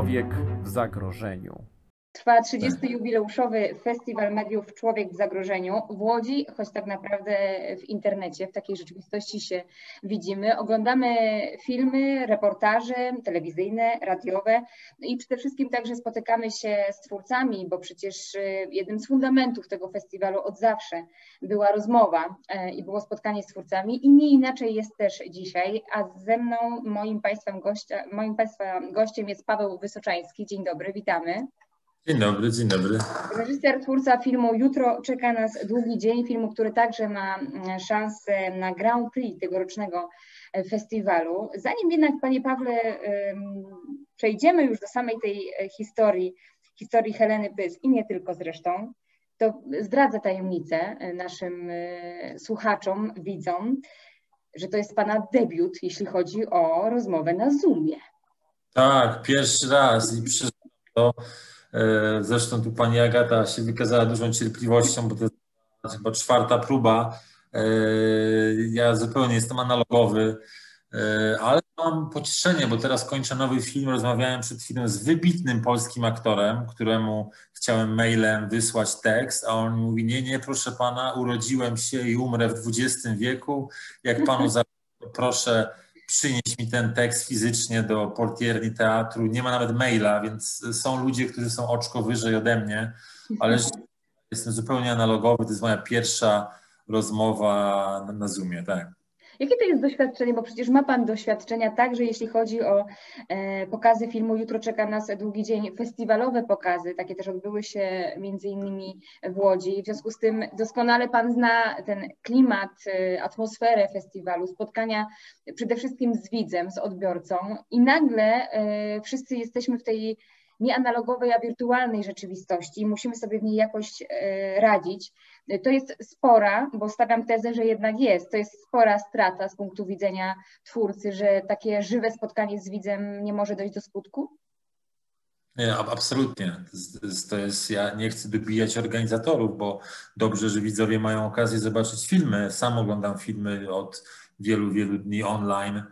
Człowiek w zagrożeniu. Trwa 30. jubileuszowy Festiwal Mediów Człowiek w Zagrożeniu w Łodzi, choć tak naprawdę w internecie, w takiej rzeczywistości się widzimy. Oglądamy filmy, reportaże telewizyjne, radiowe no i przede wszystkim także spotykamy się z twórcami, bo przecież y, jednym z fundamentów tego festiwalu od zawsze była rozmowa y, i było spotkanie z twórcami i nie inaczej jest też dzisiaj, a ze mną moim, państwem gościa, moim Państwa gościem jest Paweł Wysoczański. Dzień dobry, witamy. Dzień dobry, dzień dobry. Reżyser, twórca filmu Jutro czeka nas długi dzień, filmu, który także ma mm, szansę na Grand Prix tegorocznego e, festiwalu. Zanim jednak, Panie Pawle, przejdziemy już do samej tej e, historii, historii Heleny Pys i nie tylko zresztą, to zdradzę tajemnicę e, naszym słuchaczom, widzom, że to jest Pana debiut, jeśli chodzi o rozmowę na Zoomie. Tak, pierwszy raz i przeżyłem to zresztą tu pani Agata się wykazała dużą cierpliwością, bo to jest chyba czwarta próba. E, ja zupełnie jestem analogowy, e, ale mam pocieszenie, bo teraz kończę nowy film. Rozmawiałem przed chwilą z wybitnym polskim aktorem, któremu chciałem mailem wysłać tekst, a on mówi: Nie, nie, proszę pana, urodziłem się i umrę w XX wieku. Jak panu za proszę przynieść mi ten tekst fizycznie do portierni teatru. Nie ma nawet maila, więc są ludzie, którzy są oczko wyżej ode mnie, ale jestem zupełnie analogowy. To jest moja pierwsza rozmowa na, na Zoomie, tak. Jakie to jest doświadczenie, bo przecież ma Pan doświadczenia także jeśli chodzi o e, pokazy filmu Jutro czeka nas długi dzień, festiwalowe pokazy, takie też odbyły się między innymi w Łodzi. W związku z tym doskonale Pan zna ten klimat, e, atmosferę festiwalu, spotkania przede wszystkim z widzem, z odbiorcą i nagle e, wszyscy jesteśmy w tej nie analogowej, a wirtualnej rzeczywistości. Musimy sobie w niej jakoś e, radzić. To jest spora, bo stawiam tezę, że jednak jest, to jest spora strata z punktu widzenia twórcy, że takie żywe spotkanie z widzem nie może dojść do skutku? Nie, absolutnie. To jest, ja nie chcę dobijać organizatorów, bo dobrze, że widzowie mają okazję zobaczyć filmy. Sam oglądam filmy od wielu, wielu dni online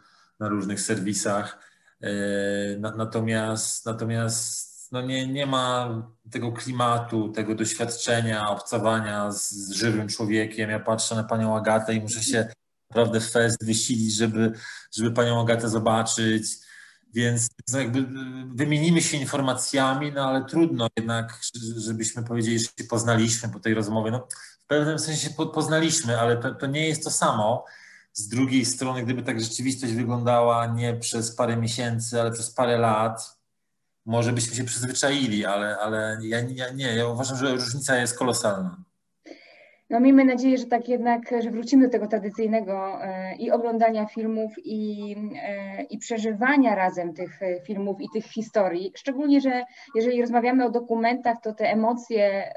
na różnych serwisach E, natomiast, no nie, nie ma tego klimatu, tego doświadczenia, obcowania z, z żywym człowiekiem. Ja patrzę na panią Agatę i muszę się naprawdę fest wysilić, żeby, żeby panią Agatę zobaczyć. Więc jakby wymienimy się informacjami, no ale trudno jednak, żebyśmy powiedzieli, że się poznaliśmy po tej rozmowie. No, w pewnym sensie poznaliśmy, ale to, to nie jest to samo. Z drugiej strony, gdyby tak rzeczywistość wyglądała nie przez parę miesięcy, ale przez parę lat, może byśmy się przyzwyczaili, ale, ale ja, ja nie, ja uważam, że różnica jest kolosalna. No miejmy nadzieję, że tak jednak, że wrócimy do tego tradycyjnego e, i oglądania filmów i, e, i przeżywania razem tych e, filmów i tych historii. Szczególnie, że jeżeli rozmawiamy o dokumentach, to te emocje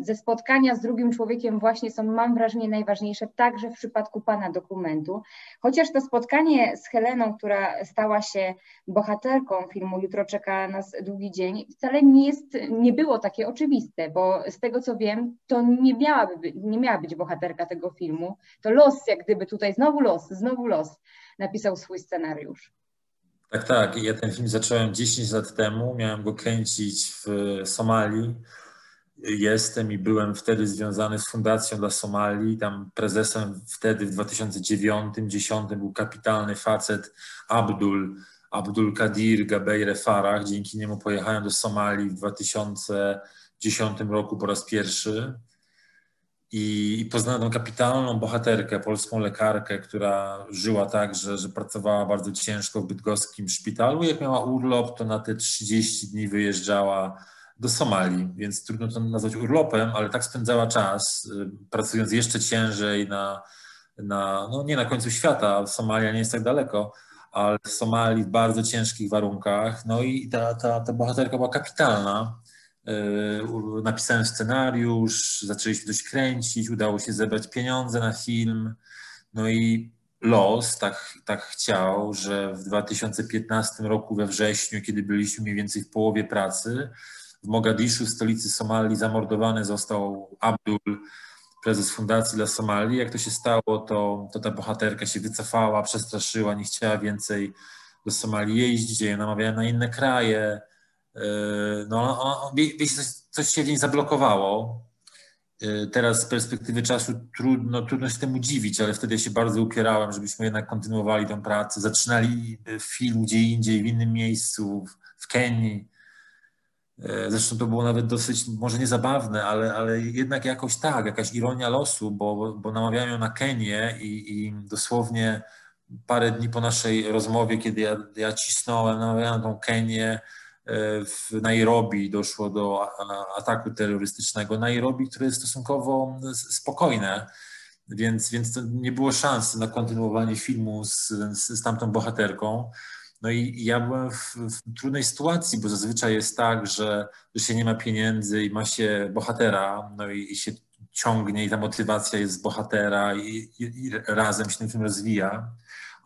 ze spotkania z drugim człowiekiem właśnie są, mam wrażenie, najważniejsze, także w przypadku Pana dokumentu. Chociaż to spotkanie z Heleną, która stała się bohaterką filmu Jutro czeka nas długi dzień, wcale nie jest, nie było takie oczywiste, bo z tego co wiem, to nie miałaby być nie miała być bohaterka tego filmu, to los, jak gdyby tutaj znowu los, znowu los napisał swój scenariusz. Tak, tak. Ja ten film zacząłem 10 lat temu. Miałem go kręcić w Somalii. Jestem i byłem wtedy związany z Fundacją dla Somalii. Tam prezesem wtedy w 2009-2010 był kapitalny facet Abdul, Abdul Kadir Gabeire Farah. Dzięki niemu pojechałem do Somalii w 2010 roku po raz pierwszy i poznałem tą kapitalną bohaterkę, polską lekarkę, która żyła tak, że, że pracowała bardzo ciężko w bydgoskim szpitalu. Jak miała urlop, to na te 30 dni wyjeżdżała do Somalii, więc trudno to nazwać urlopem, ale tak spędzała czas, y, pracując jeszcze ciężej na, na no nie na końcu świata, Somalia nie jest tak daleko, ale w Somalii w bardzo ciężkich warunkach. No i ta, ta, ta bohaterka była kapitalna. E, napisałem scenariusz, zaczęliśmy coś kręcić, udało się zebrać pieniądze na film. No i los tak, tak chciał, że w 2015 roku we wrześniu, kiedy byliśmy mniej więcej w połowie pracy, w Mogadiszu, stolicy Somalii, zamordowany został Abdul, prezes Fundacji dla Somalii. Jak to się stało, to, to ta bohaterka się wycofała, przestraszyła, nie chciała więcej do Somalii jeździć. Ja namawiałem na inne kraje no, on, coś, coś się w zablokowało. Teraz z perspektywy czasu trudno, trudno się temu dziwić, ale wtedy się bardzo upierałem, żebyśmy jednak kontynuowali tę pracę. Zaczynali film gdzie indziej, w innym miejscu, w Kenii. Zresztą to było nawet dosyć, może nie zabawne, ale, ale jednak jakoś tak, jakaś ironia losu, bo, bo namawiają na Kenię i, i dosłownie parę dni po naszej rozmowie, kiedy ja, ja cisnąłem, namawiałem tą Kenię, e, w Nairobi doszło do ataku terrorystycznego. Nairobi, które jest stosunkowo spokojne, więc, więc nie było szans na kontynuowanie filmu z, z, z tamtą bohaterką. No i ja byłem w, w, trudnej sytuacji, bo zazwyczaj jest tak, że, że się nie ma pieniędzy i ma się bohatera, no i, i się ciągnie i ta motywacja jest z bohatera i, i, i razem się ten film rozwija.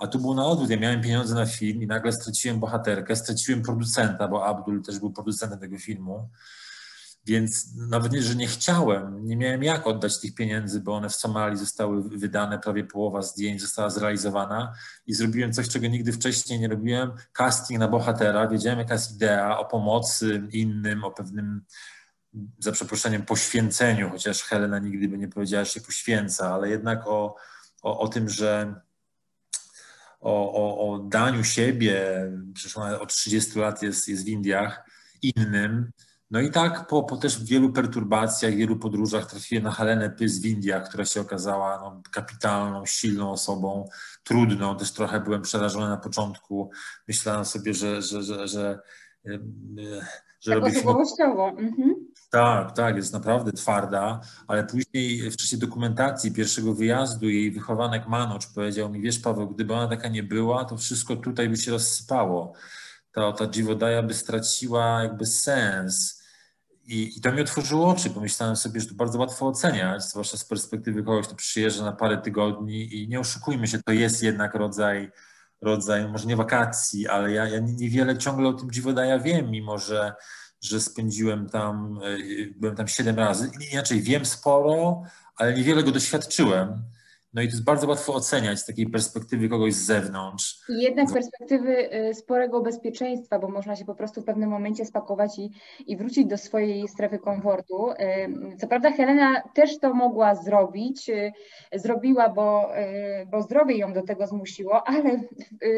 A tu było na odwrót. Ja miałem pieniądze na film i nagle straciłem bohaterkę, straciłem producenta, bo Abdul też był producentem tego filmu. Więc nawet nie, że nie chciałem, nie miałem jak oddać tych pieniędzy, bo one w Somalii zostały wydane, prawie połowa zdjęć została zrealizowana i zrobiłem coś, czego nigdy wcześniej nie robiłem. Casting na bohatera, wiedziałem jaka jest idea o pomocy innym, o pewnym, za przeproszeniem, poświęceniu, chociaż Helena nigdy by nie powiedziała, że się poświęca, ale jednak o, o, o tym, że o, o, o daniu siebie, przecież ona od 30 lat jest, jest w Indiach, innym. No i tak po, po też wielu perturbacjach, wielu podróżach trafiłem na Helenę Pys w Indiach, która się okazała no, kapitalną, silną osobą, trudną. Też trochę byłem przerażony na początku. Myślałem sobie, że, że, że, że, że tak osobowościowo. Mhm. Tak, tak, jest naprawdę twarda, ale później w czasie dokumentacji pierwszego wyjazdu jej wychowanek Manocz powiedział mi, wiesz Paweł, gdyby ona taka nie była, to wszystko tutaj by się rozsypało. Ta, ta Dziwodaja by straciła jakby sens. I, I to mi otworzyło oczy. Pomyślałem sobie, że to bardzo łatwo oceniać, zwłaszcza z perspektywy kogoś, kto przyjeżdża na parę tygodni i nie oszukujmy się, to jest jednak rodzaj, rodzaj może nie wakacji, ale ja, ja niewiele ciągle o tym Dziwodaja wiem, mimo że że spędziłem tam, e, byłem tam siedem razy. Inaczej wiem sporo, ale niewiele go doświadczyłem. No i to jest bardzo łatwo oceniać z takiej perspektywy kogoś z zewnątrz. I jednak z perspektywy y, sporego bezpieczeństwa, bo można się po prostu w pewnym momencie spakować i, i wrócić do swojej strefy komfortu. Y, co prawda Helena też to mogła zrobić, y, zrobiła, bo, bo zdrowie ją do tego zmusiło, ale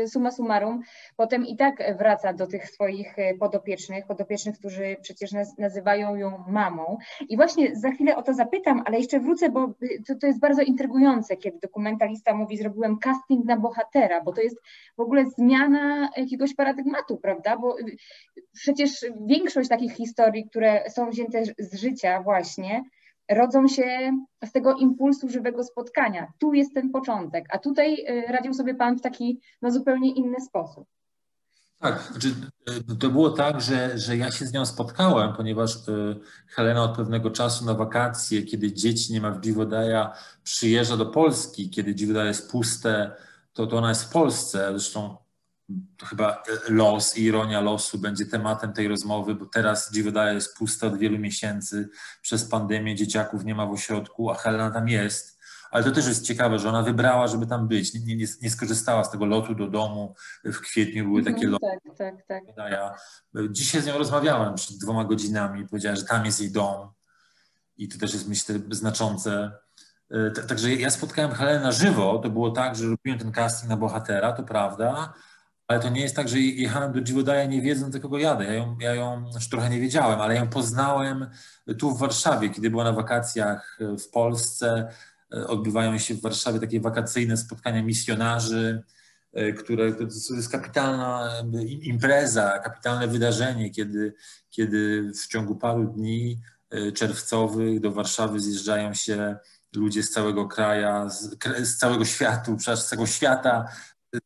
summa summarum potem i tak wraca do tych swoich podopiecznych, podopiecznych, którzy przecież nazywają ją mamą. I właśnie za chwilę o to zapytam, ale jeszcze wrócę, bo to, to jest bardzo intrygujące kiedy dokumentalista mówi, zrobiłem casting na bohatera, bo to jest w ogóle zmiana jakiegoś paradygmatu, prawda? Bo y, przecież większość takich historii, które są wzięte z życia właśnie, rodzą się z tego impulsu żywego spotkania. Tu jest ten początek, a tutaj y, radził sobie Pan w taki no, zupełnie inny sposób. Tak, znaczy, e, to było tak, że, że ja się z nią spotkałem, ponieważ e, Helena od pewnego czasu na wakacje, kiedy dzieci nie ma w Dziwodaja, przyjeżdża do Polski, kiedy Dziwodaja jest puste, to, to ona jest w Polsce. Zresztą to chyba e, los i ironia losu będzie tematem tej rozmowy, bo teraz Dziwodaja jest puste od wielu miesięcy. Przez pandemię dzieciaków nie ma w ośrodku, a Helena tam jest ale to też jest ciekawe, że ona wybrała, żeby tam być. Nie, nie, nie skorzystała z tego lotu do domu. W kwietniu były takie mhm, loty. Tak, tak, tak. Ja dzisiaj z nią rozmawiałem przed dwoma godzinami powiedziała, że tam jest jej dom. I to też jest, myślę, znaczące. E, także ja spotkałem Helenę na żywo. To było tak, że robiłem ten casting na bohatera, to prawda, ale to nie jest tak, że jechałem do Dziwodaja nie wiedząc, do kogo jadę. Ja ją, ja ją znaczy trochę nie wiedziałem, ale ją poznałem tu w Warszawie, kiedy była na wakacjach w Polsce odbywają się w Warszawie takie wakacyjne spotkania misjonarzy, e, które to jest kapitalna impreza, kapitalne wydarzenie, kiedy, kiedy w ciągu paru dni e, czerwcowych do Warszawy zjeżdżają się ludzie z całego kraju, z, z całego świata, z całego świata,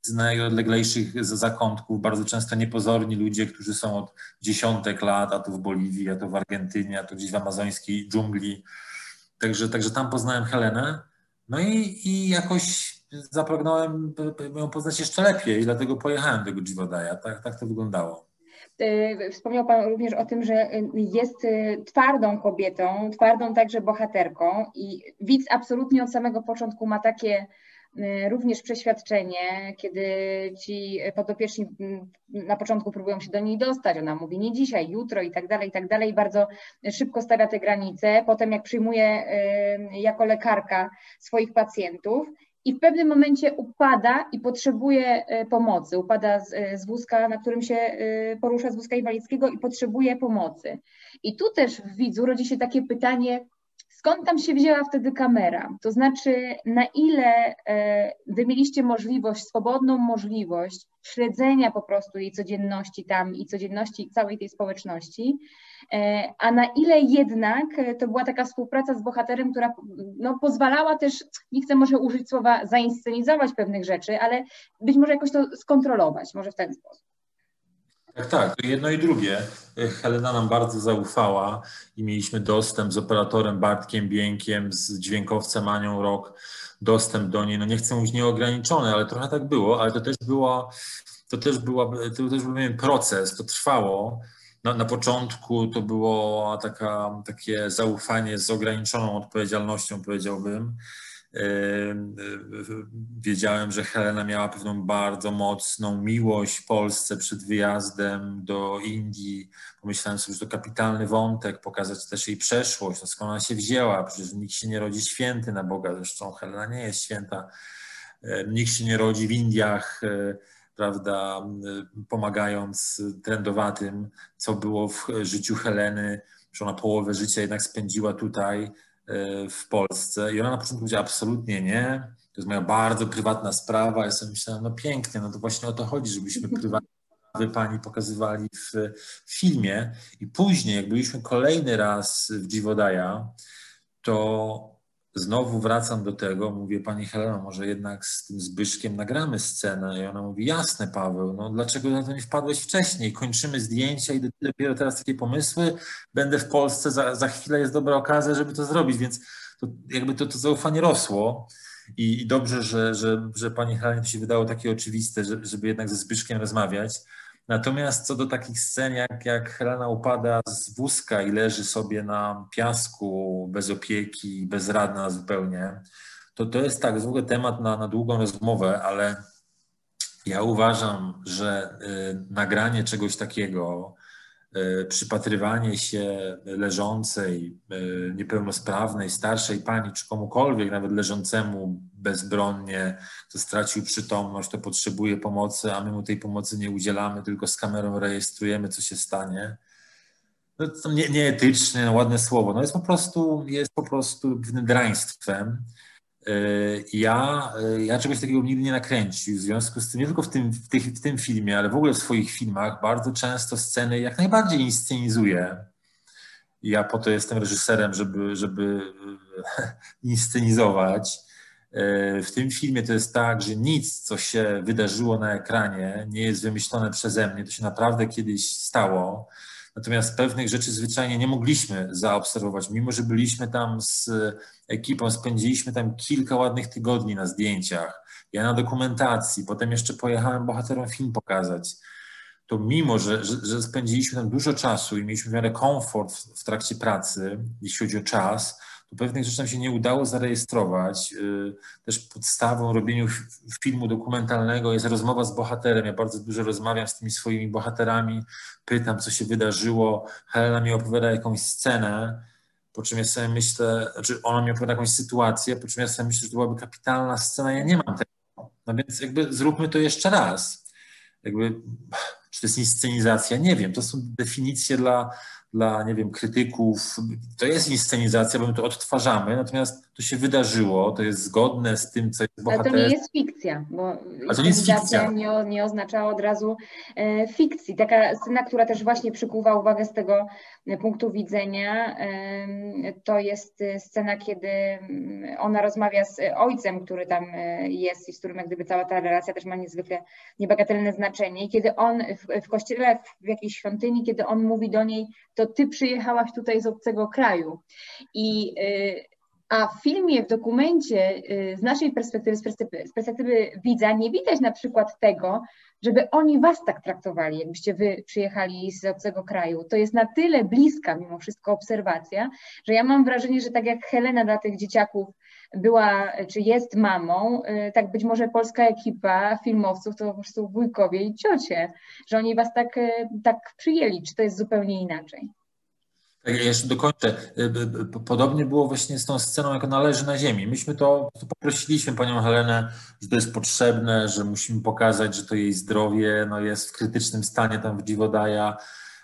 z najodleglejszych zakątków, bardzo często niepozorni ludzie, którzy są od dziesiątek lat, a to w Boliwii, a to w Argentynie, a to gdzieś w amazońskiej dżungli, Także, także tam poznałem Helenę. No i, i jakoś zapragnąłem ją poznać jeszcze lepiej, dlatego pojechałem do Dziwodaja. Tak, tak to wyglądało. E, wspomniał Pan również o tym, że jest e, twardą kobietą, twardą także bohaterką i widz absolutnie od samego początku ma takie również przeświadczenie, kiedy ci podopieczni na początku próbują się do niej dostać, ona mówi nie dzisiaj, jutro i tak dalej, i tak dalej, bardzo szybko stawia te granice, potem jak przyjmuje jako lekarka swoich pacjentów, i w pewnym momencie upada i potrzebuje pomocy. Upada z, z wózka, na którym się porusza, z wózka inwalidzkiego i potrzebuje pomocy. I tu też w widzu rodzi się takie pytanie, skąd tam się wzięła wtedy kamera? To znaczy, na ile e, wy mieliście możliwość, swobodną możliwość śledzenia po prostu jej codzienności tam i codzienności całej tej społeczności, e, a na ile jednak to była taka współpraca z bohaterem, która no, pozwalała też, nie chcę może użyć słowa zainscenizować pewnych rzeczy, ale być może jakoś to skontrolować, może w ten sposób. Tak, tak, jedno i drugie. Helena nam bardzo zaufała i mieliśmy dostęp z operatorem Bartkiem Bieńkiem, z dźwiękowcem Anią Rok, dostęp do niej. No nie chcę mówić nieograniczony, ale trochę tak było, ale to też była, to też była, to też był proces, to trwało. Na, na początku to było taka, takie zaufanie z ograniczoną odpowiedzialnością, powiedziałbym. Wiedziałem, że Helena miała pewną bardzo mocną miłość Polsce przed wyjazdem do Indii. Pomyślałem sobie, że to kapitalny wątek, pokazać też jej przeszłość, no skąd ona się wzięła. Przecież nikt się nie rodzi święty na Boga, zresztą Helena nie jest święta. Nikt się nie rodzi w Indiach, e, prawda, pomagając trendowatym, co było w życiu Heleny, że ona połowę życia jednak spędziła tutaj w Polsce. I ona na początku powiedziała absolutnie nie. To jest moja bardzo prywatna sprawa. Ja sobie myślałem, no pięknie, no to właśnie o to chodzi, żebyśmy prywatne sprawy pani pokazywali w, w filmie. I później, jak byliśmy kolejny raz w Dziwodaja, to znowu wracam do tego, mówię pani Helena, może jednak z tym Zbyszkiem nagramy scenę. I ona mówi, jasne Paweł, no dlaczego na to nie wpadłeś wcześniej? Kończymy zdjęcia i dopiero teraz takie pomysły. Będę w Polsce, za, za chwilę jest dobra okazja, żeby to zrobić, więc to, jakby to, to zaufanie rosło. I, I, dobrze, że, że, że pani Helena to się wydało takie oczywiste, żeby jednak ze Zbyszkiem rozmawiać. Natomiast co do takich scen, jak, jak Helena upada z wózka i leży sobie na piasku bez opieki, bezradna zupełnie, to to jest tak, ogóle temat na, na długą rozmowę, ale ja uważam, że y, nagranie czegoś takiego, przypatrywanie się leżącej, e, niepełnosprawnej, starszej pani, czy komukolwiek, nawet leżącemu bezbronnie, kto stracił przytomność, to potrzebuje pomocy, a my mu tej pomocy nie udzielamy, tylko z kamerą rejestrujemy, co się stanie. No, to nie, nieetyczne, no, ładne słowo, no jest po prostu, jest po prostu draństwem. E, ja, e, ja czegoś takiego nigdy nie nakręcił, w związku z tym, nie tylko w tym, w, tych, w tym filmie, ale w ogóle w swoich filmach bardzo często sceny jak najbardziej inscenizuję. Ja po to jestem reżyserem, żeby, żeby e, inscenizować. W tym filmie to jest tak, że nic, co się wydarzyło na ekranie, nie jest wymyślone przeze mnie. To się naprawdę kiedyś stało. Natomiast pewnych rzeczy zwyczajnie nie mogliśmy zaobserwować, mimo że byliśmy tam z ekipą, spędziliśmy tam kilka ładnych tygodni na zdjęciach, ja na dokumentacji, potem jeszcze pojechałem bohaterom film pokazać. To mimo, że, że, spędziliśmy tam dużo czasu i mieliśmy w miarę komfort w, w trakcie pracy, jeśli chodzi o czas, to pewnych rzeczy nam się nie udało zarejestrować. Y, też podstawą robieniu filmu dokumentalnego jest rozmowa z bohaterem. Ja bardzo dużo rozmawiam z tymi swoimi bohaterami, pytam, co się wydarzyło. Helena mi opowiada jakąś scenę, po czym ja sobie myślę, znaczy ona mi opowiada jakąś sytuację, po czym ja sobie myślę, że to byłaby kapitalna scena, ja nie mam tego. No więc jakby zróbmy to jeszcze raz. Jakby, czy to jest inscenizacja? Nie wiem. To są definicje dla, dla, nie wiem, krytyków. To jest inscenizacja, bo my to odtwarzamy, natomiast to się wydarzyło, to jest zgodne z tym, co jest bohater. Ale to nie jest fikcja, bo A to nie jest fikcja. Nie, nie oznacza od razu e, fikcji. Taka scena, która też właśnie przykuwa uwagę z tego punktu widzenia, e, to jest scena, kiedy mm, ona rozmawia z ojcem, który tam e, jest i z którym jak gdyby cała ta relacja też ma niezwykle niebagatelne znaczenie. I kiedy on w, w kościele, w jakiejś świątyni, kiedy on mówi do niej, to ty przyjechałaś tutaj z obcego kraju. I y, a w filmie, w dokumencie, y, z naszej perspektywy, z perspektywy, z perspektywy widza, nie widać na przykład tego, żeby oni was tak traktowali, jakbyście wy przyjechali z obcego kraju. To jest na tyle bliska mimo wszystko obserwacja, że ja mam wrażenie, że tak jak Helena dla tych dzieciaków była, czy jest mamą, y, tak być może polska ekipa filmowców to po prostu wujkowie i ciocie, że oni was tak, y, tak przyjęli, czy to jest zupełnie inaczej? Tak, ja jeszcze dokończę. Podobnie było właśnie z tą sceną, jak należy na ziemi. Myśmy to, to poprosiliśmy panią Helenę, że to jest potrzebne, że musimy pokazać, że to jej zdrowie no, jest w krytycznym stanie tam w Dziwodaja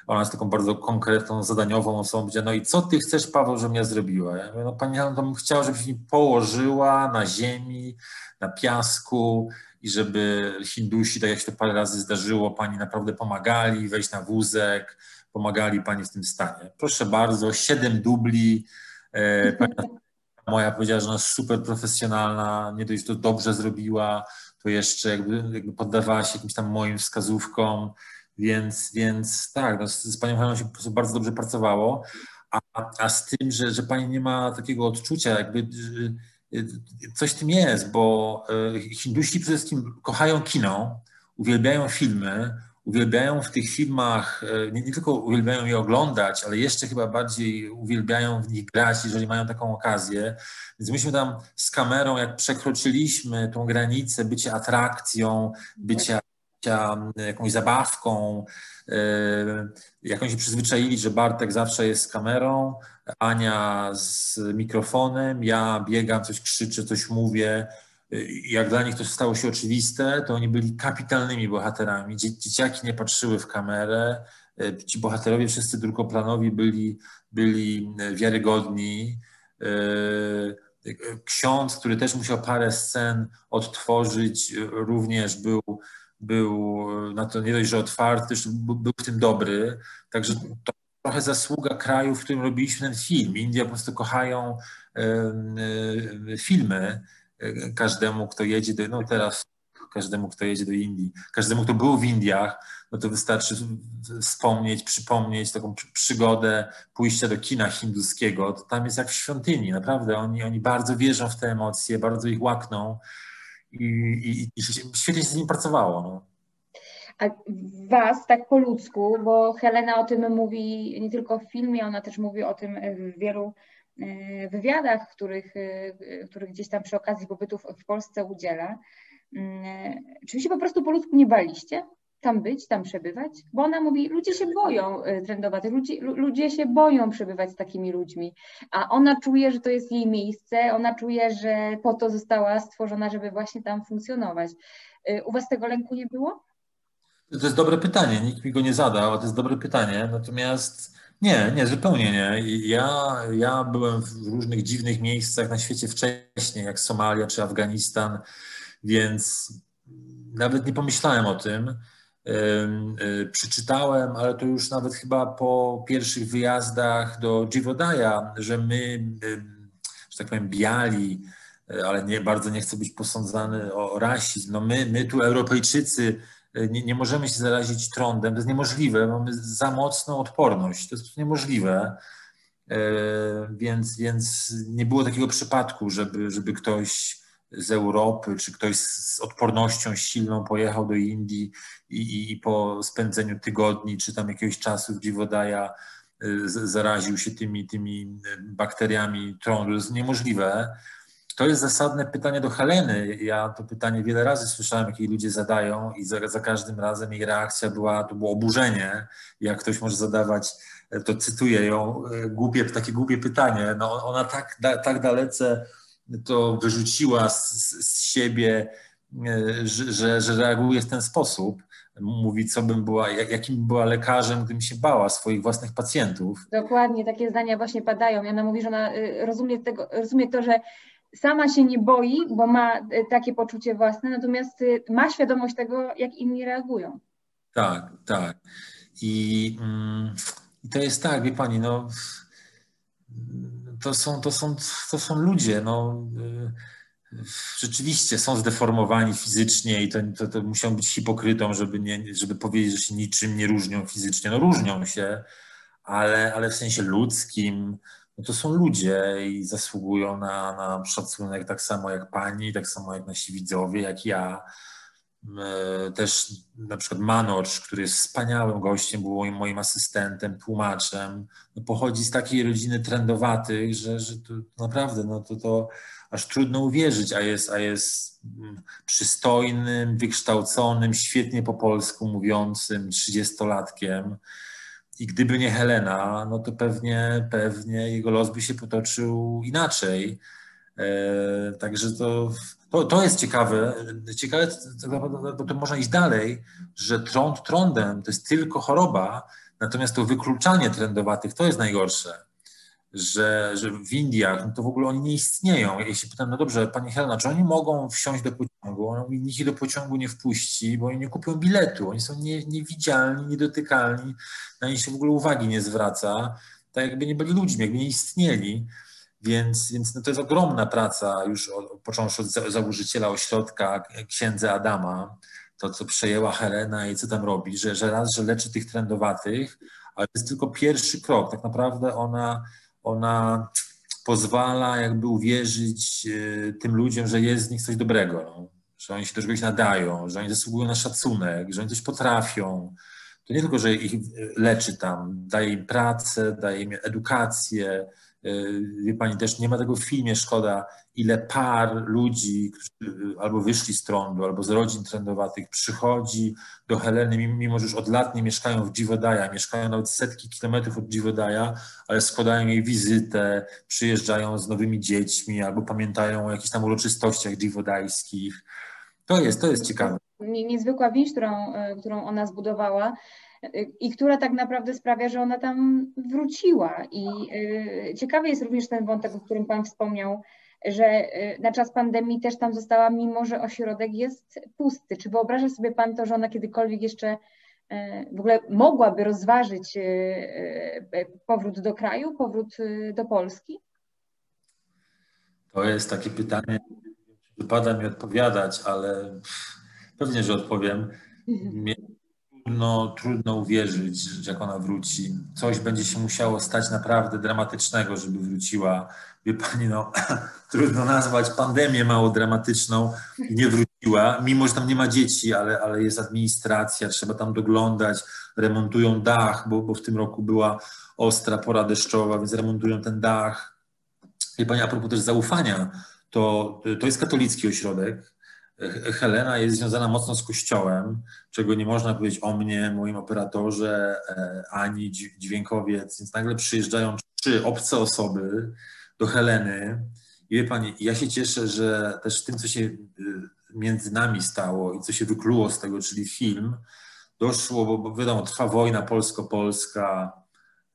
ona jest taką bardzo konkretną, zadaniową osobą. Powiedziała, no i co ty chcesz, Paweł, żebym ja zrobiła? Ja mówię, no pani bym chciała, żebyś mi położyła na ziemi, na piasku i żeby Hindusi, tak jak się to parę razy zdarzyło, pani naprawdę pomagali wejść na wózek, pomagali pani w tym stanie. Proszę bardzo, siedem dubli. E, moja powiedziała, że ona jest super profesjonalna, nie dość, to dobrze zrobiła, to jeszcze jakby, jakby poddawała się jakimś tam moim wskazówkom. Więc, więc tak, no z, z panią Heleną się po prostu bardzo dobrze pracowało, a, a z tym, że, że pani nie ma takiego odczucia, jakby coś w tym jest, bo Hindusi przede wszystkim kochają kino, uwielbiają filmy, uwielbiają w tych filmach, nie, nie, tylko uwielbiają je oglądać, ale jeszcze chyba bardziej uwielbiają w nich grać, jeżeli mają taką okazję. Więc myśmy tam z kamerą, jak przekroczyliśmy tą granicę bycia atrakcją, bycia jakąś zabawką, e, jak oni się przyzwyczaili, że Bartek zawsze jest z kamerą, Ania z mikrofonem, ja biegam, coś krzyczę, coś mówię. Jak dla nich to stało się oczywiste, to oni byli kapitalnymi bohaterami. Dzieciaki nie patrzyły w kamerę, ci bohaterowie wszyscy drugoplanowi byli, byli wiarygodni. Ksiądz, który też musiał parę scen odtworzyć, również był był na to nie dość, że otwarty, był w tym dobry. Także to trochę zasługa kraju, w którym robiliśmy ten film. Indie po prostu kochają filmy. Każdemu, kto jedzie do, no teraz każdemu, kto jedzie do Indii, każdemu, kto był w Indiach, no to wystarczy wspomnieć, przypomnieć taką przygodę pójścia do kina hinduskiego. To tam jest jak w świątyni, naprawdę. Oni, oni bardzo wierzą w te emocje, bardzo ich łakną i, i, i świetnie się z nim pracowało. No. A was tak po ludzku, bo Helena o tym mówi nie tylko w filmie, ona też mówi o tym w wielu e, wywiadach, których, e, których gdzieś tam przy okazji pobytów w Polsce udziela. Czy się po prostu po ludzku nie baliście? Tam być, tam przebywać? Bo ona mówi, ludzie się boją y, trendowatych, ludzie, ludzie się boją przebywać z takimi ludźmi, a ona czuje, że to jest jej miejsce, ona czuje, że po to została stworzona, żeby właśnie tam funkcjonować. Y, u Was tego lęku nie było? To jest dobre pytanie, nikt mi go nie zadał, a to jest dobre pytanie, natomiast nie, nie, zupełnie nie. Ja, ja byłem w różnych dziwnych miejscach na świecie wcześniej, jak Somalia czy Afganistan, więc nawet nie pomyślałem o tym. Y, przeczytałem, ale to już nawet chyba po pierwszych wyjazdach do Dziwodaja, że my, że tak powiem, biali, y, ale nie, bardzo nie chcę być posądzany o rasizm. No my, my tu Europejczycy y, nie, nie możemy się zarazić trądem, to jest niemożliwe, mamy za mocną odporność, to jest niemożliwe. Więc, więc nie było takiego przypadku, żeby, żeby ktoś z Europy, czy ktoś z odpornością silną pojechał do Indii i, i po spędzeniu tygodni, czy tam jakiegoś czasu w Dziwodaja y, zaraził się tymi, tymi bakteriami trądu. To jest niemożliwe. To jest zasadne pytanie do Heleny. Ja to pytanie wiele razy słyszałem, jakie ludzie zadają i za, za każdym razem jej reakcja była, to było oburzenie. Jak ktoś może zadawać, to cytuję ją, y, głupie, takie głupie pytanie. No ona tak, da, tak dalece to wyrzuciła z, z siebie, e, że, że, że reaguje w ten sposób. Mówi, co bym była, jakim była lekarzem, gdybym się bała swoich własnych pacjentów. Dokładnie, takie zdania właśnie padają. I ona mówi, że ona y, rozumie, tego, rozumie to, że sama się nie boi, bo ma y, takie poczucie własne, natomiast ma świadomość tego, jak inni reagują. Tak, tak. I, mm, i to jest tak, wie pani, no to są, to są, to są ludzie, no, y, rzeczywiście są zdeformowani fizycznie i to, to, to muszą być hipokrytą, żeby, nie, żeby powiedzieć, że się niczym nie różnią fizycznie. No różnią się, ale, ale w sensie ludzkim, no to są ludzie i zasługują na, na szacunek tak samo jak pani, tak samo jak nasi widzowie, jak ja. E, też na przykład Manocz, który jest wspaniałym gościem, był moim, asystentem, tłumaczem, no pochodzi z takiej rodziny trendowatych, że, że to naprawdę no to, to aż trudno uwierzyć, a jest, a jest mm, przystojnym, wykształconym, świetnie po polsku mówiącym, trzydziestolatkiem. I gdyby nie Helena, no to pewnie, pewnie jego los by się potoczył inaczej. E, także to, to, to jest ciekawe. Ciekawe, bo to można iść dalej, że trąd trądem to jest tylko choroba, natomiast to wykluczanie trendowatych to jest najgorsze. Że, że w Indiach no to w ogóle oni nie istnieją. Się pytam, no dobrze, pani Helena, czy oni mogą wsiąść do pociągu? Mówi, nikt ich do pociągu nie wpuści, bo oni nie kupią biletu. Oni są nie, niewidzialni, niedotykalni, na nich się w ogóle uwagi nie zwraca. Tak jakby nie byli ludźmi, jakby nie istnieli. Więc, więc no to jest ogromna praca, już od, począwszy od założyciela ośrodka, księdza Adama, to co przejęła Helena i co tam robi, że, że raz, że leczy tych trendowatych, ale to jest tylko pierwszy krok. Tak naprawdę ona, ona pozwala jakby uwierzyć e, tym ludziom, że jest z nich coś dobrego, no. że oni się do czegoś nadają, że oni zasługują na szacunek, że oni coś potrafią. To nie tylko, że ich leczy tam, daje im pracę, daje im edukację, Y, wie pani, też nie ma tego w filmie, szkoda, ile par ludzi, którzy albo wyszli z trądu, albo z rodzin trendowatych, przychodzi do Heleny, mimo że już od lat nie mieszkają w Dziwodaja, mieszkają nawet setki kilometrów od Dziwodaja, ale składają jej wizytę, przyjeżdżają z nowymi dziećmi, albo pamiętają o jakichś tam uroczystościach dziwodajskich. To jest, to jest ciekawe. Niezwykła więź, którą, y, którą ona zbudowała i która tak naprawdę sprawia, że ona tam wróciła. I y, ciekawy jest również ten wątek, o którym Pan wspomniał, że y, na czas pandemii też tam została, mimo że ośrodek jest pusty. Czy wyobraża sobie Pan to, że ona kiedykolwiek jeszcze y, w ogóle mogłaby rozważyć powrót do kraju, powrót do Polski? To jest takie pytanie, wypada mi odpowiadać, ale pewnie, że odpowiem. Mhm trudno, trudno uwierzyć, że jak ona wróci. Coś będzie się musiało stać naprawdę dramatycznego, żeby wróciła. Wie pani, no, trudno nazwać pandemię mało dramatyczną i nie wróciła, mimo że tam nie ma dzieci, ale, ale jest administracja, trzeba tam doglądać, remontują dach, bo, bo w tym roku była ostra pora deszczowa, więc remontują ten dach. Wie pani, a propos też zaufania, to, to jest katolicki ośrodek, Helena jest związana mocno z kościołem, czego nie można powiedzieć o mnie, moim operatorze, e, ani dźwiękowiec. Więc nagle przyjeżdżają trzy obce osoby do Heleny. I wie pani, ja się cieszę, że też tym, co się y, między nami stało i co się wykluło z tego, czyli film, doszło, bo wiadomo, trwa wojna polsko-polska,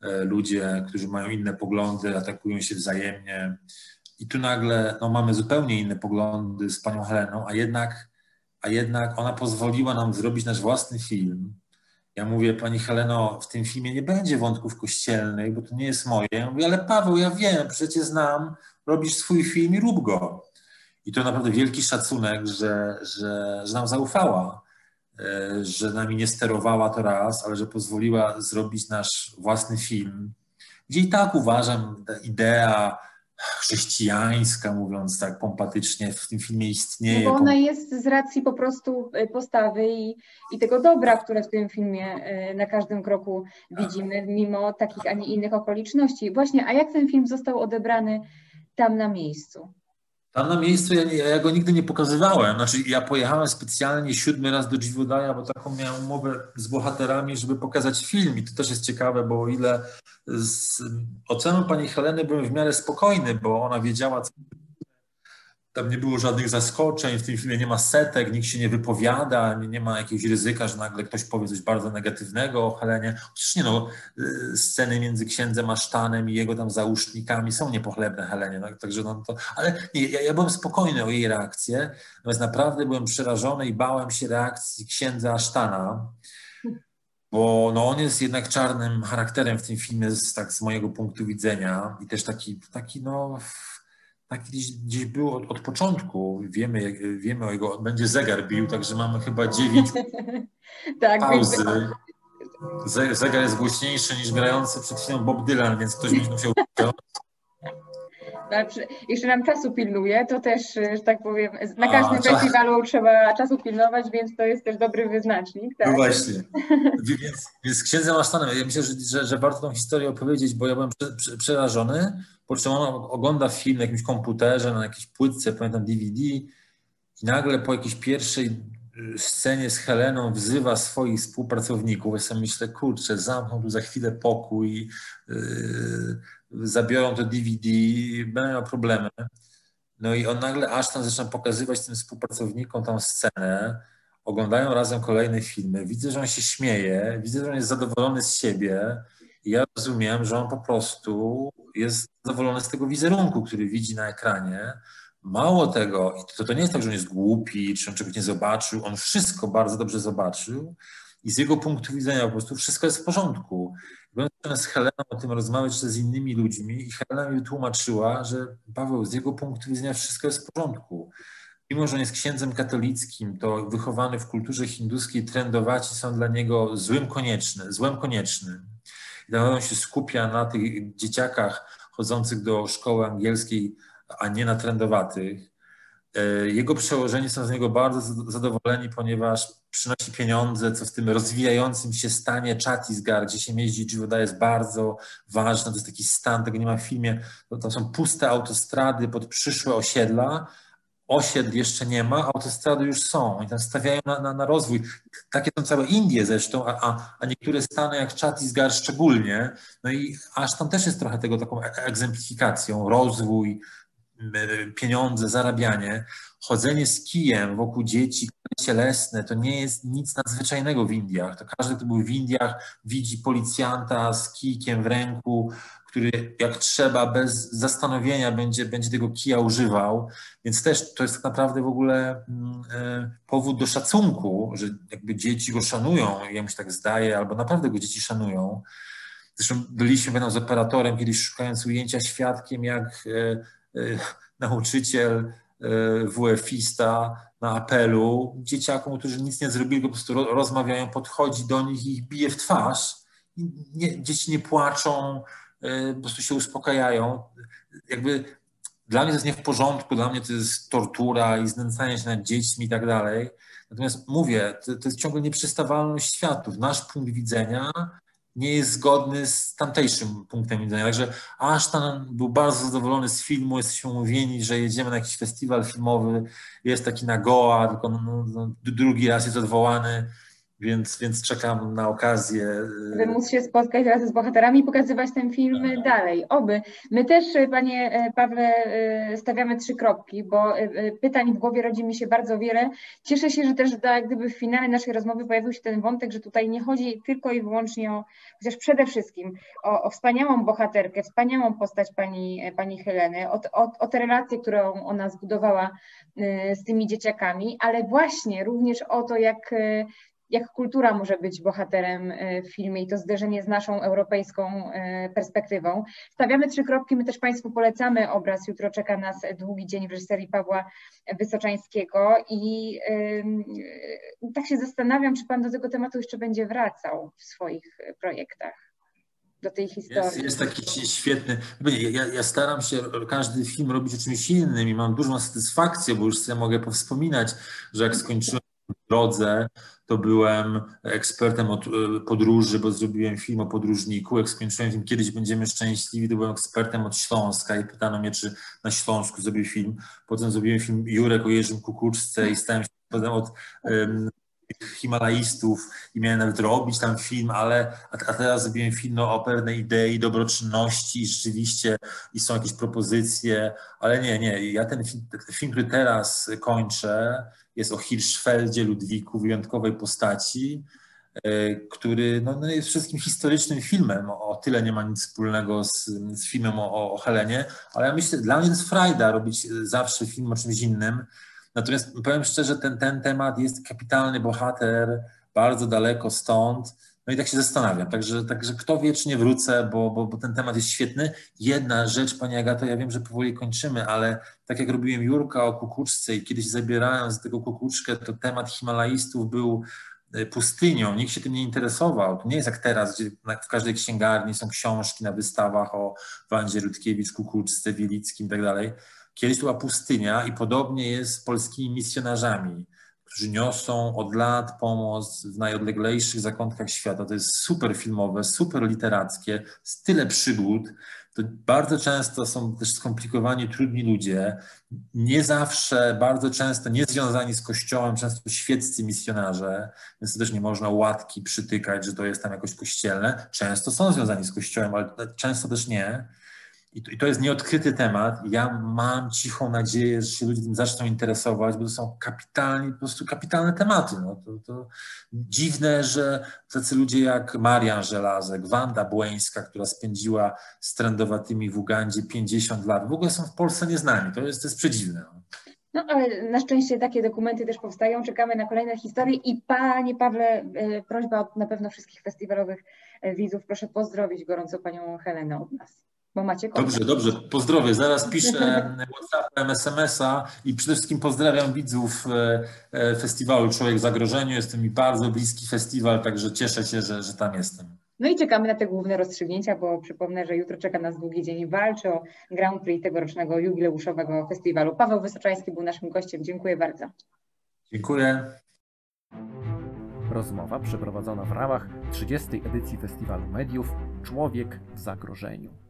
e, ludzie, którzy mają inne poglądy, atakują się wzajemnie. I tu nagle no, mamy zupełnie inne poglądy z panią Heleną, a jednak, a jednak ona pozwoliła nam zrobić nasz własny film. Ja mówię, pani Heleno, w tym filmie nie będzie wątków kościelnych, bo to nie jest moje. Ja mówię, ale Paweł, ja wiem, przecież znam, robisz swój film i rób go. I to naprawdę wielki szacunek, że, że, że nam zaufała, e, że nami nie sterowała to raz, ale że pozwoliła zrobić nasz własny film, gdzie i tak uważam, ta idea chrześcijańska, mówiąc tak pompatycznie, w tym filmie istnieje. No bo ona jest z racji po prostu e, postawy i, i tego dobra, które w tym filmie e, na każdym kroku widzimy, mimo takich, a nie innych okoliczności. Właśnie, a jak ten film został odebrany tam na miejscu? Tam na miejscu ja, ja, go nigdy nie pokazywałem. Znaczy, ja pojechałem specjalnie siódmy raz do Dziwodaja, bo taką miałem umowę z bohaterami, żeby pokazać film. I to też jest ciekawe, bo o ile z oceną pani Heleny byłem w miarę spokojny, bo ona wiedziała, co tam nie było żadnych zaskoczeń, w tym filmie nie ma setek, nikt się nie wypowiada, nie, nie ma jakiegoś ryzyka, że nagle ktoś powie coś bardzo negatywnego o Helenie. Otóż nie no, y, sceny między księdzem Asztanem i jego tam załóżnikami są niepochlebne Helenie, no, także no to, ale nie, ja, ja byłem spokojny o jej reakcję, natomiast naprawdę byłem przerażony i bałem się reakcji księdza Asztana, bo no, on jest jednak czarnym charakterem w tym filmie, z, tak z mojego punktu widzenia i też taki, taki no tak gdzieś, gdzieś było od, od początku. Wiemy, wiemy o jego, będzie zegar bił, także mamy chyba dziewięć tak, pauzy. Zegar jest głośniejszy niż grający przed chwilą Bob Dylan, więc ktoś mi musiał Jeszcze nam czasu pilnuje, to też, że tak powiem, na każdym A, czas. festiwalu trzeba czasu pilnować, więc to jest też dobry wyznacznik. Tak? No właśnie. Więc, więc księdzem Asztanem, ja myślę, że, że, że warto tą historię opowiedzieć, bo ja byłem prze, prze, przerażony, po czym on ogląda film na jakimś komputerze, na jakiejś płytce, pamiętam DVD i nagle po jakiejś pierwszej y, scenie z Heleną wzywa swoich współpracowników. Ja sobie myślę, kurczę, zamkną tu za chwilę pokój, yy, zabiorą to DVD, będą miał problemy. No i on nagle aż tam zaczyna pokazywać tym współpracownikom tą scenę, oglądają razem kolejne filmy, widzę, że on się śmieje, widzę, że on jest zadowolony z siebie i ja rozumiem, że on po prostu jest zadowolony z tego wizerunku, który widzi na ekranie. Mało tego, to, to nie jest tak, że on jest głupi, czy on czegoś nie zobaczył, on wszystko bardzo dobrze zobaczył i z jego punktu widzenia po prostu wszystko jest w porządku. Byłem z Heleną o tym rozmawiać z innymi ludźmi i Helena mi wytłumaczyła, że Paweł, z jego punktu widzenia wszystko jest w porządku. Mimo, że on jest księdzem katolickim, to wychowany w kulturze hinduskiej trendowaci są dla niego złym konieczny, złem koniecznym. I on się skupia na tych dzieciakach chodzących do szkoły angielskiej, a nie na trendowatych. Jego przełożeni są z niego bardzo zadowoleni, ponieważ przynosi pieniądze, co w tym rozwijającym się stanie Chattisgarh, gdzie się jeździ Jivoda jest bardzo ważne, to jest taki stan, tego nie ma w filmie, to, są puste autostrady pod przyszłe osiedla, osiedl jeszcze nie ma, autostrady już są. Oni tam stawiają na, na, na rozwój. Takie są całe Indie zresztą, a, a, a niektóre stany jak Chattisgarh szczególnie. No i aż tam też jest trochę tego taką egzemplifikacją. Rozwój, pieniądze, zarabianie. Chodzenie z kijem wokół dzieci, cielesne, to nie jest nic nadzwyczajnego w Indiach. To każdy, kto był w Indiach, widzi policjanta z kijkiem w ręku, który jak trzeba, bez zastanowienia będzie, będzie tego kija używał. Więc też to jest tak naprawdę w ogóle powód do szacunku, że jakby dzieci go szanują, ja mi się tak zdaje, albo naprawdę go dzieci szanują. Zresztą byliśmy będą z operatorem kiedyś szukając ujęcia świadkiem, jak nauczyciel WF-ista na apelu dzieciakom, którzy nic nie zrobili, po prostu rozmawiają, podchodzi do nich i ich bije w twarz. Nie, dzieci nie płaczą, po prostu się uspokajają. Jakby dla mnie to jest nie w porządku, dla mnie to jest tortura i znęcanie się nad dziećmi i tak dalej. Natomiast mówię, to, to jest ciągle nieprzystawalność światów. Nasz punkt widzenia nie jest zgodny z tamtejszym punktem widzenia. Także Ashton był bardzo zadowolony z filmu. Jesteśmy umówieni, że jedziemy na jakiś festiwal filmowy. Jest taki na Goa, tylko no, no, drugi raz jest odwołany. Więc, więc czekam na okazję. By móc się spotkać razem z bohaterami i pokazywać ten film dalej. Oby. My też, panie Pawle, stawiamy trzy kropki, bo pytań w głowie rodzi mi się bardzo wiele. Cieszę się, że też jak gdyby w finale naszej rozmowy pojawił się ten wątek, że tutaj nie chodzi tylko i wyłącznie o, chociaż przede wszystkim o, o wspaniałą bohaterkę, wspaniałą postać pani, pani Heleny, o, o, o tę relację, którą ona zbudowała z tymi dzieciakami, ale właśnie również o to, jak jak kultura może być bohaterem w filmie i to zderzenie z naszą europejską perspektywą. Stawiamy trzy kropki, my też Państwu polecamy obraz. Jutro czeka nas długi dzień w reżyserii Pawła Wysoczańskiego i yy, tak się zastanawiam, czy Pan do tego tematu jeszcze będzie wracał w swoich projektach do tej historii. Jest, jest taki świetny. Ja, ja, staram się każdy film robić o czymś innym i mam dużą satysfakcję, bo już sobie mogę powspominać, że jak skończyłem drodze, to byłem ekspertem od podróży, bo zrobiłem film o podróżniku. Jak skończyłem film Kiedyś będziemy szczęśliwi, to byłem ekspertem od Śląska i pytano mnie, czy na Śląsku zrobię film. Potem zrobiłem film Jurek o Jerzym Kukuczce i stałem się potem od um, Himalajstów i miałem nawet robić tam film, ale a, a teraz zrobiłem film o pewnej idei dobroczynności i rzeczywiście i są jakieś propozycje, ale nie, nie, ja ten film, ten film który teraz kończę, jest o Hirschfeldzie, Ludwiku, wyjątkowej postaci, który no, no jest wszystkim historycznym filmem. O, tyle nie ma nic wspólnego z, z filmem o, o Helenie, ale ja myślę, dla mnie jest frajda robić zawsze film o czymś innym. Natomiast powiem szczerze, ten, ten temat jest kapitalny bohater, bardzo daleko stąd. No i tak się zastanawiam. Także, także kto nie wrócę, bo, bo, bo ten temat jest świetny. Jedna rzecz, Pani Agato, ja wiem, że powoli kończymy, ale tak jak robiłem Jurka o kukuczce i kiedyś zabierałem z tego kukuczkę, to temat Himalajstów był y, pustynią, nikt się tym nie interesował. To nie jest jak teraz, gdzie w każdej księgarni są książki na wystawach o Wandzie Rutkiewicz, Kukuczce, Wielickim i tak. Kiedyś to była pustynia i podobnie jest z polskimi misjonarzami, którzy niosą od lat pomoc w najodleglejszych zakątkach świata. To jest super filmowe, super literackie, jest tyle przygód. To bardzo często są też skomplikowani, trudni ludzie, nie zawsze, bardzo często nie związani z kościołem, często świeccy misjonarze, więc też nie można łatki przytykać, że to jest tam jakoś kościelne. Często są związani z kościołem, ale często też nie. I to, jest nieodkryty temat. Ja mam cichą nadzieję, że się ludzie tym zaczną interesować, bo to są kapitalni, po prostu kapitalne tematy. No, to, to dziwne, że tacy ludzie jak Marian Żelazek, Wanda Błeńska, która spędziła z trendowatymi w Ugandzie 50 lat, w ogóle są w Polsce nieznani. To jest, to jest przedziwne. No. No ale na szczęście takie dokumenty też powstają, czekamy na kolejne historie i Panie Pawle, e, prośba od na pewno wszystkich festiwalowych e, widzów, proszę pozdrowić gorąco Panią Helenę od nas bo macie kontakt. Dobrze, dobrze, pozdrowię. Zaraz piszę WhatsAppem, SMS-a i przede wszystkim pozdrawiam widzów e, festiwalu Człowiek w Zagrożeniu. Jestem mi bardzo bliski festiwal, także cieszę się, że, że tam jestem. No i czekamy na te główne rozstrzygnięcia, bo przypomnę, że jutro czeka nas długi dzień walczy o Grand Prix tegorocznego jubileuszowego festiwalu. Paweł Wysoczański był naszym gościem. Dziękuję bardzo. Dziękuję. Rozmowa przeprowadzona w ramach 30. edycji Festiwalu Mediów Człowiek w Zagrożeniu.